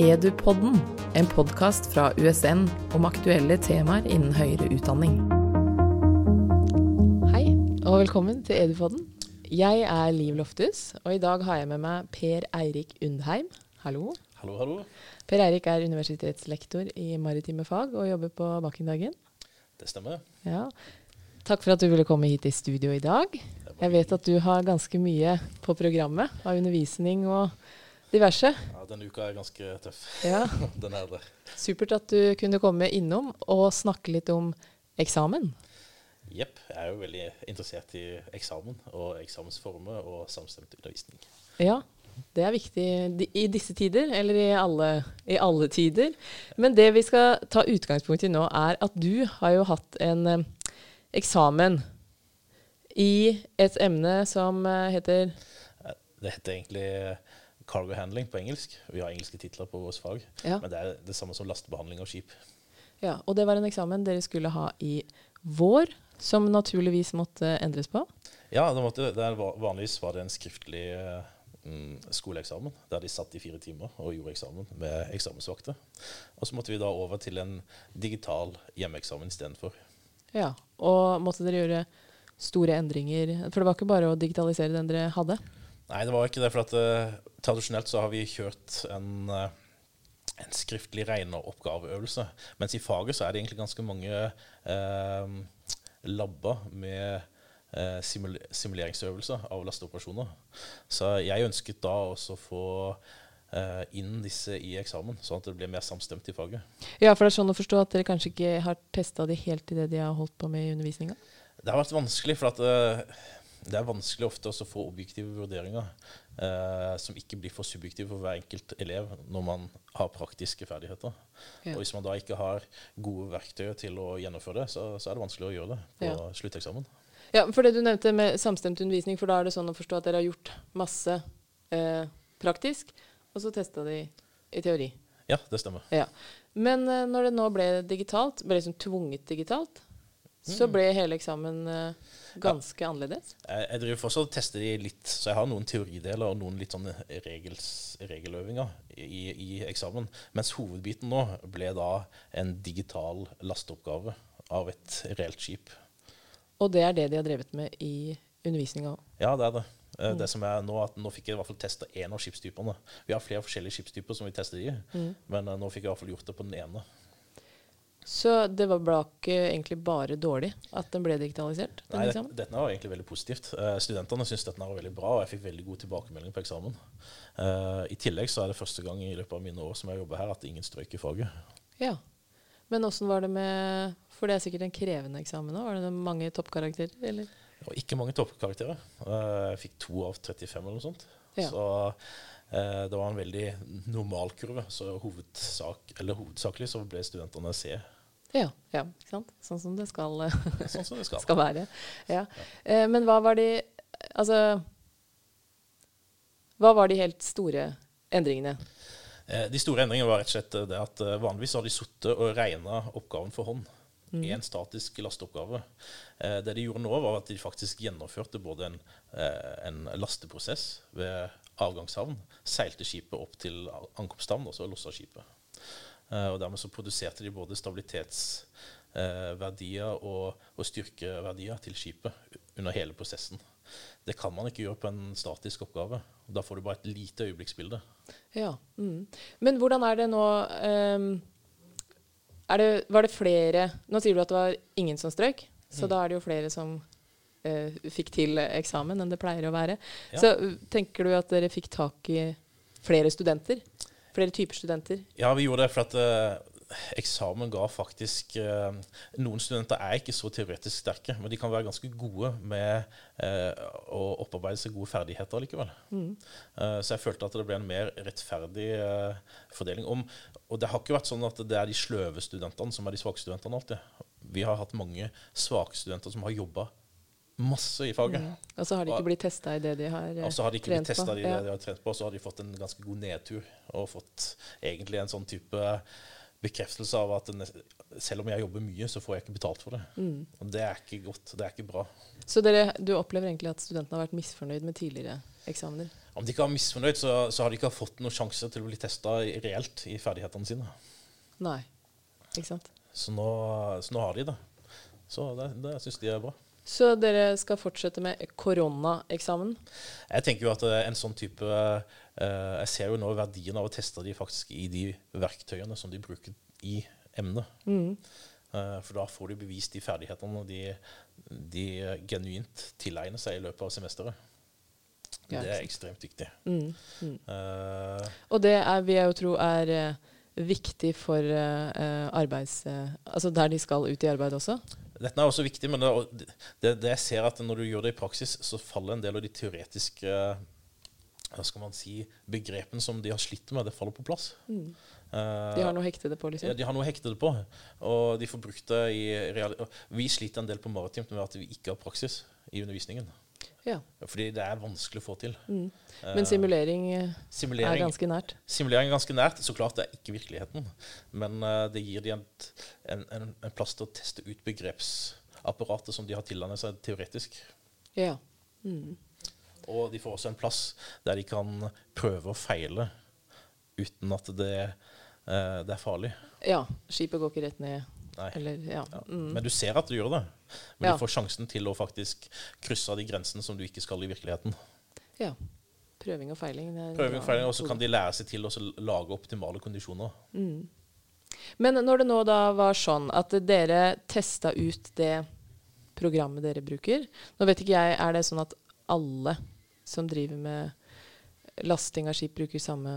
Edupodden, en podkast fra USN om aktuelle temaer innen høyere utdanning. Hei, og velkommen til Edupodden. Jeg er Liv Loftus, og i dag har jeg med meg Per Eirik Undheim. Hallo. Hallo, hallo. Per Eirik er universitetslektor i maritime fag og jobber på Bakkendagen. Det stemmer. Ja. Takk for at du ville komme hit i studio i dag. Jeg vet at du har ganske mye på programmet av undervisning og diverse. Ja, Denne uka er ganske tøff. Ja. Den er det. Supert at du kunne komme innom og snakke litt om eksamen. Jepp. Jeg er jo veldig interessert i eksamen og eksamensformer og samstemt undervisning. Ja, det er viktig i disse tider, eller i alle, i alle tider. Men det vi skal ta utgangspunkt i nå, er at du har jo hatt en eh, eksamen i et emne som eh, heter Det heter egentlig cargo handling på engelsk. Vi har engelske titler på vårt fag, Ja. men det er det samme som lastebehandling av skip. Ja, og det var en eksamen dere skulle ha i vår, som naturligvis måtte endres på. Ja, det måtte, det er, vanligvis var det en skriftlig eh, mm, skoleeksamen, der de satt i fire timer og gjorde eksamen med eksamensvakter. Og så måtte vi da over til en digital hjemmeeksamen istedenfor. Ja, og måtte dere gjøre store endringer? For det var ikke bare å digitalisere den dere hadde? Nei, det var ikke det. For at uh, tradisjonelt så har vi kjørt en, uh, en skriftlig regneoppgaveøvelse. Mens i faget så er det egentlig ganske mange uh, labber med simul simuleringsøvelser av lasteoperasjoner. Så jeg ønsket da også å få inn disse i eksamen, sånn at det blir mer samstemt i faget. Ja, for det er sånn å forstå at dere kanskje ikke har testa de helt i det de har holdt på med i undervisninga? Det har vært vanskelig, for at det er vanskelig ofte å få objektive vurderinger eh, som ikke blir for subjektive for hver enkelt elev når man har praktiske ferdigheter. Ja. Og hvis man da ikke har gode verktøy til å gjennomføre det, så, så er det vanskelig å gjøre det på Ja. slutteksamen. Ja, for det du nevnte med samstemt undervisning, for da er det sånn å forstå at dere har gjort masse eh, praktisk, og så testa de i teori. Ja, det stemmer. Ja. Men eh, når det nå ble digitalt, ble liksom tvunget digitalt, så ble hele eksamen ganske ganske annerledes. Jeg, driver fortsatt og tester de litt, så jeg har noen teorideler og noen litt sånne regels, regeløvinger i, i eksamen. Mens hovedbiten nå ble da en digital lasteoppgave av et reelt skip. Og det er det de har drevet med i undervisninga òg. Ja, det er det. Eh, Det som er nå, at nå fikk jeg i hvert fall testa én av skipstypene. Vi har flere forskjellige skipstyper som vi tester i, men eh, nå fikk jeg i hvert fall gjort det på den ene. Så det var ikke egentlig bare dårlig at den ble digitalisert? Den Nei, det, dette var egentlig veldig positivt. Uh, studentene syntes dette var veldig bra, og jeg fikk veldig god tilbakemelding på eksamen. Uh, I tillegg så er det første gang i løpet av mine år som jeg jobber her, at ingen strøyk i faget. Ja. Men åssen var det med For det er sikkert en krevende eksamen òg. Var det mange toppkarakterer, eller? Det var ikke mange toppkarakterer. Uh, Jeg fikk to av 35 eller noe sånt. Ja. Så det var en veldig normal kurve. Så hovedsak, eller hovedsakelig så ble studentene C. Ja, ja, ikke sant? Sånn som det skal, eh, Sånn som det skal. skal være. Ja. Eh, men hva var de Altså Hva var de helt store endringene? Eh, De store endringene var rett og slett det at eh, vanligvis har de sittet og regna oppgaven for hånd. I en statisk lasteoppgave. Eh, Det de gjorde nå, var at de faktisk gjennomførte både en, eh, en lasteprosess ved avgangshavn, seilte skipet opp til ankomsthavn, og så lossa skipet. Eh, Og dermed så produserte de både stabilitetsverdier og, og styrkeverdier til skipet under hele prosessen. Det kan man ikke gjøre på en statisk oppgave. Da får du bare et lite øyeblikksbilde. Ja. Mm. Men hvordan er det nå um, er det, Var det flere Nå sier du at det var ingen som strøk, så da er det jo flere som eh, fikk til eksamen enn det pleier å være. Ja. Så uh, tenker du at dere fikk tak i flere studenter? Flere typer studenter? Ja, vi gjorde det for at eh, eksamen ga faktisk eh, Noen studenter er ikke så teoretisk sterke, men de kan være ganske gode med eh, å opparbeide seg gode ferdigheter likevel. Eh, så jeg følte at det ble en mer rettferdig eh, fordeling. Om, og det har ikke vært sånn at det er de sløve studentene som er de svake studentene alltid. Vi har hatt mange svake studenter som har jobba masse i faget. Og så har de ikke blitt testa i det de har eh, Og så har de ikke blitt trent på. testa i det de har trent på, og så har de fått en ganske god nedtur og fått egentlig en sånn type bekreftelse av at selv om jeg jobber mye, så får jeg ikke betalt for det. Mm. Og det er ikke godt. Det er ikke bra. Så dere, du opplever egentlig at studentene har vært misfornøyd med tidligere eksamener. Om de ikke har misfornøyd, så, så har de ikke fått noen sjanse til å bli testa reelt i ferdighetene sine. Nei, ikke sant. Så nå, så nå har de det. Så det, det syns de er bra. Så dere skal fortsette med koronaeksamen? Jeg tenker jo at eh, en sånn type uh, Jeg ser jo nå verdien av å teste de faktisk i de verktøyene som de bruker i emnet. Mm. Uh, For da får du bevist de ferdighetene de, de genuint tilegner seg i løpet av semesteret. Ja, det er ekstremt viktig. Mm. Mm. Uh, Og det er, vil jeg jo tro er viktig for eh, arbeids... altså der de skal ut i arbeid også. Dette er også viktig, men det, det, det jeg ser at når du gjør det i praksis, så faller en del av de teoretiske hva skal man si, begrepene som de har slitt med, det faller på plass. Mm. Eh, De har noe å hekte det på, liksom. Ja, de har noe å hekte det på, og de får brukt det i real... Vi sliter en del på maritimt med at vi ikke har praksis i undervisningen. Ja. Fordi det er vanskelig å få til. Mm. Eh, Men simulering simulering, er ganske nært. simulering er ganske nært. Så klart det er ikke virkeligheten, men eh, det gir dem en, en, en, plass til å teste ut begrepsapparatet som de har tilegnet seg teoretisk. Ja. Mm. Og de får også en plass der de kan prøve og feile uten at det, eh, det er farlig. ja. Skipet går ikke rett ned. Eller, ja. Mm. Men du ser at du gjør det. Men du får sjansen til å faktisk krysse av de grensene som du ikke skal i virkeligheten. ja. Prøving og feiling. Prøving og feiling, og så kan de lære seg til å lage optimale kondisjoner. Mm. Men når det nå da var sånn at dere testa ut det programmet dere bruker Nå vet ikke jeg, er det sånn at alle som driver med lasting av skip, bruker samme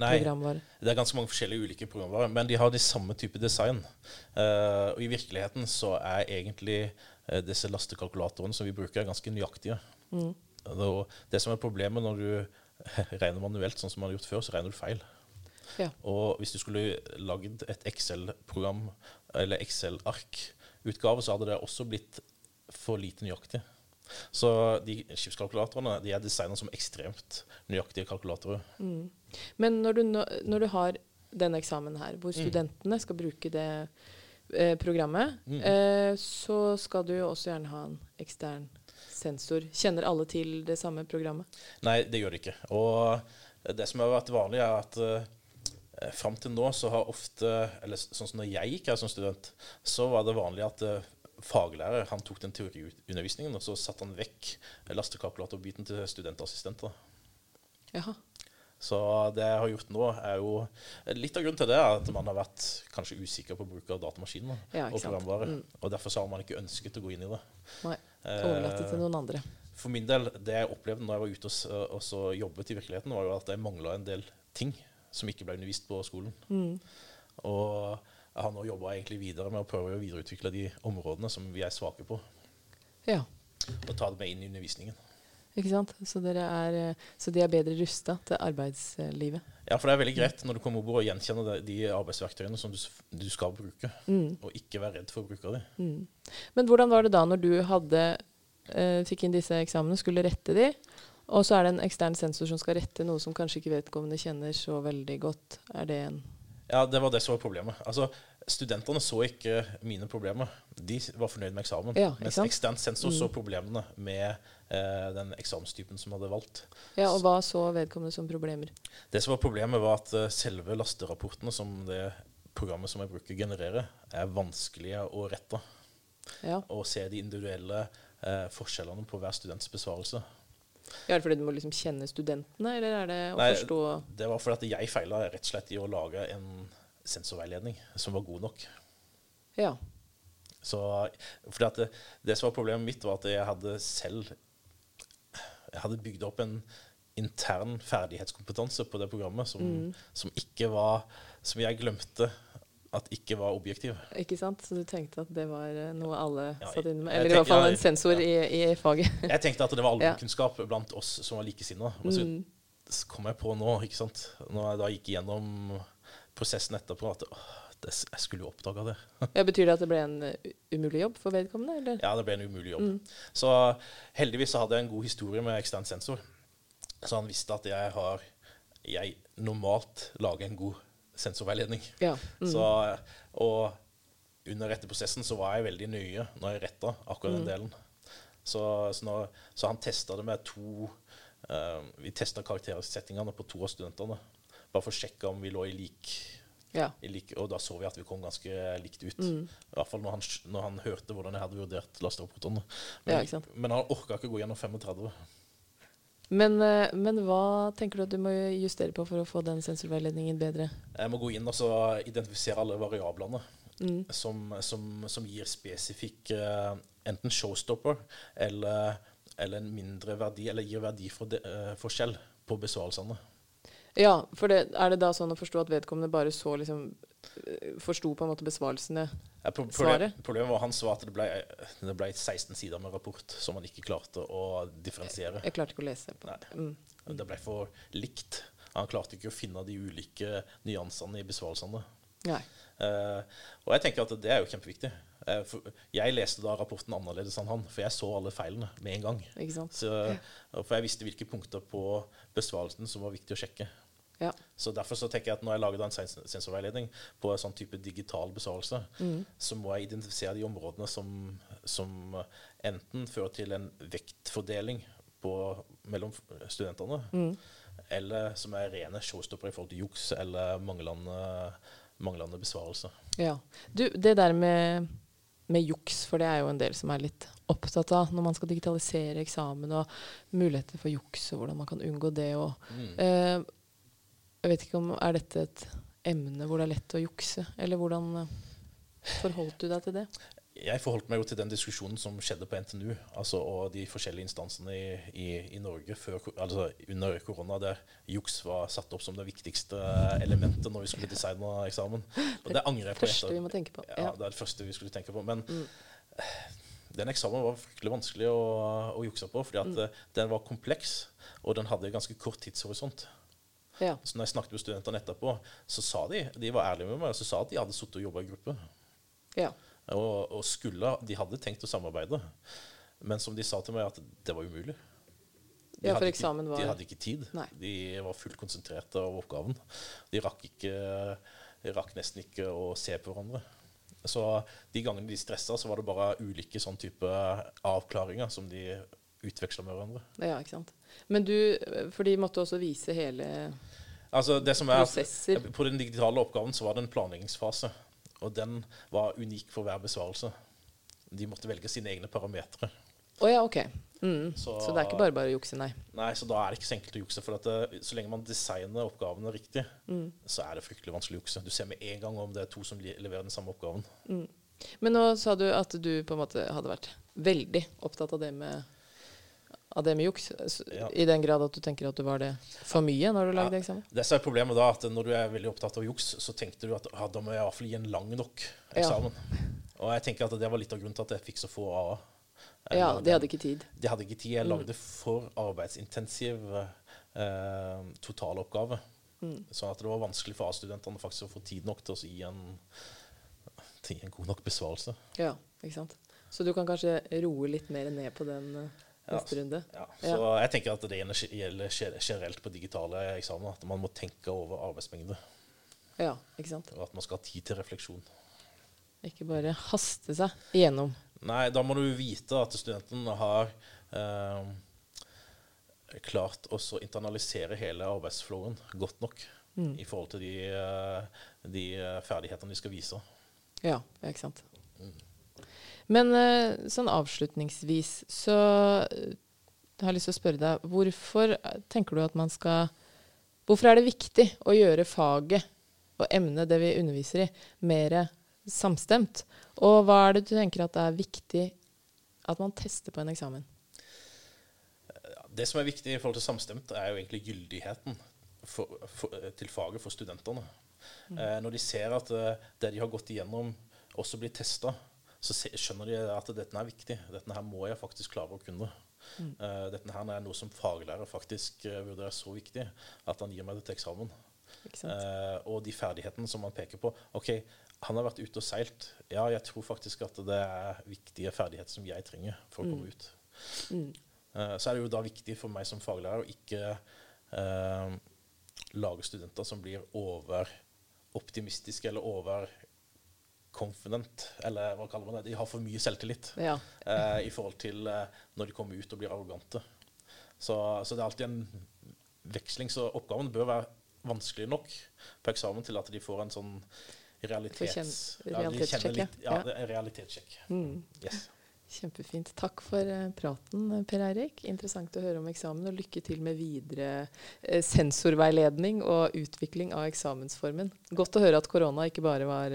Nei, programvare? det er ganske mange forskjellige ulike programvarer, men de har de samme type design. Uh, og i virkeligheten så er egentlig uh, disse lastekalkulatorene som vi bruker, ganske nøyaktige. Mm. Og det som er problemet når du regner manuelt, sånn som man har gjort før, så regner du feil. Ja. Og hvis du skulle lagd et Excel-program, eller Excel-ark-utgave, så hadde det også blitt for lite nøyaktig. Så de skipskalkulatorene de er designet som ekstremt nøyaktige kalkulatorer. Mm. Men når du, når du har denne eksamen her, hvor Mm. studentene skal bruke det eh, programmet, Mm. eh, så skal du jo også gjerne ha en ekstern sensor. Kjenner alle til det samme programmet? Nei, det gjør det ikke. Og det som har vært vanlig, er at eh, fram til nå så har ofte Eller sånn som når jeg gikk her som student, så var det vanlig at eh, faglærer han tok den teoriundervisningen, og så satte han vekk lastekalkulatorbiten til studentassistenter. Jaha. Så det jeg har gjort nå, er jo Litt av grunnen til det er at man har vært kanskje usikker på bruk av datamaskiner Ja, og programvare. Mm. Og derfor har man ikke ønsket å gå inn i det. Nei. Eh, Overlatt det til noen andre. For min del, det jeg opplevde når jeg var ute og, og så jobbet i virkeligheten, var jo at jeg mangla en del ting som ikke ble undervist på skolen. Mm. Og jeg har nå jobba videre med å prøve å videreutvikle de områdene som vi er svake på, Ja, og ta det med inn i undervisningen. ikke sant? Så, er, så de er bedre rusta til arbeidslivet. Ja, for det er veldig greit når du kommer over og gjenkjenner de- de arbeidsverktøyene som du, du skal bruke, Mm. og ikke være redd for å bruke dem. Mm. Men hvordan var det da når du hadde, eh, fikk inn disse eksamene, skulle rette de, og så er det en ekstern sensor som skal rette noe som kanskje ikke vedkommende kjenner så veldig godt. Er det en Ja, det var det som var problemet. Altså, Studentene så ikke mine problemer. De var fornøyd med eksamen. Ja, mens ekstern sensor Mm. så problemene med eh, den eksamenstypen som hadde valgt. Ja, og hva så vedkommende som problemer? Det som var Problemet var at uh, selve lasterapportene som det programmet som jeg bruker, genererer, er vanskelige å rette. Ja, Og se de individuelle eh, forskjellene på hver students besvarelse. Ja Er fordi du må liksom kjenne studentene, eller er det å Nei, forstå Det var fordi at jeg feila rett og slett i å lage en sensorveiledning som var god nok. Ja. Så, fordi at det, det som var problemet mitt, var at jeg hadde selv Jeg hadde bygd opp en intern ferdighetskompetanse på det programmet som, Mm. som ikke var Som jeg glemte at ikke var objektiv. Ikke sant? Så du tenkte at det var eh, noe alle Ja, satt inne med? Eller Eller i hvert fall en sensor i, i faget. Jeg tenkte at det var Ja. allmennkunnskap blant oss som var likesinna. Men så Mm. kom jeg på nå, ikke sant Når jeg da gikk gjennom prosessen etterpå, at åh, det, jeg skulle jo oppdaga det. Ja, betyr det at det ble en eh, umulig jobb for vedkommende, eller? Ja, det ble en umulig jobb. Mm. Så heldigvis så hadde jeg en god historie med ekstern sensor. Så han visste at jeg har Jeg normalt lager en god sensorveiledning. Ja. Mm. Så, og under retteprosessen så var jeg veldig nøye når jeg retta akkurat den Mm. delen. Så, så, når, så han testa det med to uh, vi testa karaktersettingene på to av studentene. Bare for å sjekke om vi lå i lik, Ja. i lik Og da så vi at vi kom ganske likt ut. Mm. I hvert fall når han, når han hørte hvordan jeg hadde vurdert lasterapportene. Men, ja, men han orka ikke gå gjennom 35. Men, eh, men hva tenker du at du må justere på for å få den sensorveiledningen bedre? Jeg må gå inn og så identifisere alle variablene Mm. som, som, som gir spesifikk eh, enten showstopper eller, eller en mindre verdi, eller gir verdiforskjell på besvarelsene. Ja, for det, er det da sånn å forstå at vedkommende bare så liksom eh, Forsto på en måte besvarelsene Ja, pro- Svaret? Problem, problemet var han så at det ble, det ble 16 sider med rapport som han ikke klarte å differensiere. Jeg klarte ikke å lese. på mm. Det ble for likt. Han klarte ikke å finne de ulike nyansene i besvarelsene. Nei. Uh, og jeg tenker at det er jo kjempeviktig. Uh, jeg leste da rapporten annerledes enn han, for jeg så alle feilene med en gang. Så, for jeg visste hvilke punkter på besvarelsen som var viktig å sjekke. Ja. Så derfor så tenker jeg at når jeg lager en sens- sensorveiledning på en sånn type digital besvarelse, så må jeg identifisere de områdene som, som enten fører til en vektfordeling på, mellom studentene, eller som er rene showstopper i forhold til juks eller manglende, manglende besvarelse. Ja. Du, det der med, med juks, for det er jo en del som er litt opptatt av når man skal digitalisere eksamen og muligheter for juks, og hvordan man kan unngå det. Og, Mm. eh, jeg vet ikke om Er dette et emne hvor det er lett å jukse, eller hvordan eh, forholdt du deg til det? Jeg forholdt meg jo til den diskusjonen som skjedde på NTNU, altså, og de forskjellige instansene i, i, i Norge før, altså, under korona, der juks var satt opp som det viktigste elementet når vi skulle designe eksamen. Og det angrer jeg på. Første vi må tenke på. Ja, Ja. det er det første vi skulle tenke på. Men den eksamen var fryktelig vanskelig å, å jukse på, fordi at mm. den var kompleks, og den hadde ganske kort tidshorisont. Ja. Så når jeg snakket med studentene etterpå, så sa de de var ærlige med meg, så sa at de hadde sittet og jobba i gruppe. ja. Og, og skulle, de hadde tenkt å samarbeide, men som de sa til meg, at det var umulig. De Ja, hadde ikke- var- De hadde ikke tid. Nei. De var fullt konsentrerte av oppgaven. De rakk, ikke, de rakk nesten ikke å se på hverandre. Så de gangene de stressa, så var det bare ulike sånn type avklaringer som de utveksla med hverandre. ja, ikke sant. Men du, for de måtte også vise hele Altså det som er prosesser. På den digitale oppgaven så var det en planleggingsfase, og den var unik for hver besvarelse. De måtte velge sine egne parametere. Oh, ja, OK. Mm. Så- Så, det er ikke bare bare å jukse, nei. Nei, så da er det ikke så enkelt å jukse. For at det, så lenge man designer oppgavene riktig, så er det fryktelig vanskelig å jukse. Du ser med en gang om det er to som leverer den samme oppgaven. Men nå sa du at du på en måte hadde vært veldig opptatt av det med, av det med juks. Ja. I den grad at du tenker at du var det for mye når du lagde Ja. eksamen? Det som er problemet da, at når du er veldig opptatt av juks, så tenkte du at ah, da må jeg i gi en lang nok eksamen. Og jeg tenker at det var litt av grunnen til at jeg fikk så få A-er. Ja, de hadde ikke tid. De hadde ikke tid. Jeg lagde for arbeidsintensiv eh, totaloppgave. Sånn at det var vanskelig for A-studentene faktisk å få tid nok til å gi en, til en god nok besvarelse. Ja, ikke sant. Så du kan kanskje roe litt mer ned på den Ja, neste runde? Ja, så jeg tenker at det gjelder generelt på digitale eksamener. At man må tenke over arbeidsmengde, Ja, ikke sant. og at man skal ha tid til refleksjon. Ikke bare haste seg igjennom. Nei, da må du vite at studenten har eh, klart å internalisere hele arbeidsflowen godt nok i forhold til de, eh, de eh, ferdighetene de skal vise. Ja, ikke sant. Men eh, sånn avslutningsvis så eh, jeg har lyst til å spørre deg Hvorfor eh, tenker du at man skal Hvorfor er det viktig å gjøre faget og emnet det vi underviser i, mer samstemt? Og hva er det du tenker at det er viktig at man tester på en eksamen? Det som er viktig i forhold til samstemt, er jo egentlig gyldigheten for, for, til faget for studentene. Eh, når de ser at eh, det de har gått igjennom, også blir testa, så skjønner de at dette er viktig. Dette her må jeg faktisk klare å kunne. Eh, dette her er noe som faglærer faktisk uh, vurderer så viktig at han gir meg det til eksamen. Eh, og de ferdighetene som han peker på. OK, han har vært ute og seilt. Ja, jeg tror faktisk at det er viktige ferdigheter som jeg trenger for å komme ut. Eh, så er det jo da viktig for meg som faglærer å ikke eh, lage studenter som blir overoptimistiske eller overconfident, eller hva kaller man det? De har for mye selvtillit Ja. eh, i forhold til eh, når de kommer ut og blir arrogante. Så, så det er alltid en veksling. Så oppgaven bør være vanskelig nok på eksamen til at de får en sånn realitets... kjen- realitetssjekk, ja. Ja, Ja. realitetssjekk. Mm. Yes. Kjempefint. Takk for eh, praten, eh, Per Eirik. Interessant å høre om eksamen, og lykke til med videre eh, sensorveiledning og utvikling av eksamensformen. Godt å høre at korona ikke bare var,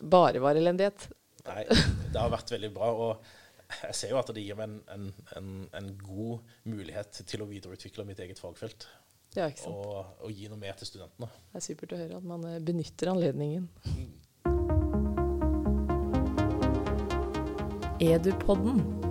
bare var elendighet. Nei, det har vært veldig bra. Og jeg ser jo at det gir meg en, en, en, en god mulighet til å videreutvikle mitt eget fagfelt. Ja, ikke sant. Og, og gi noe mer til studentene. Det er supert å høre at man eh, benytter anledningen. Edupodden.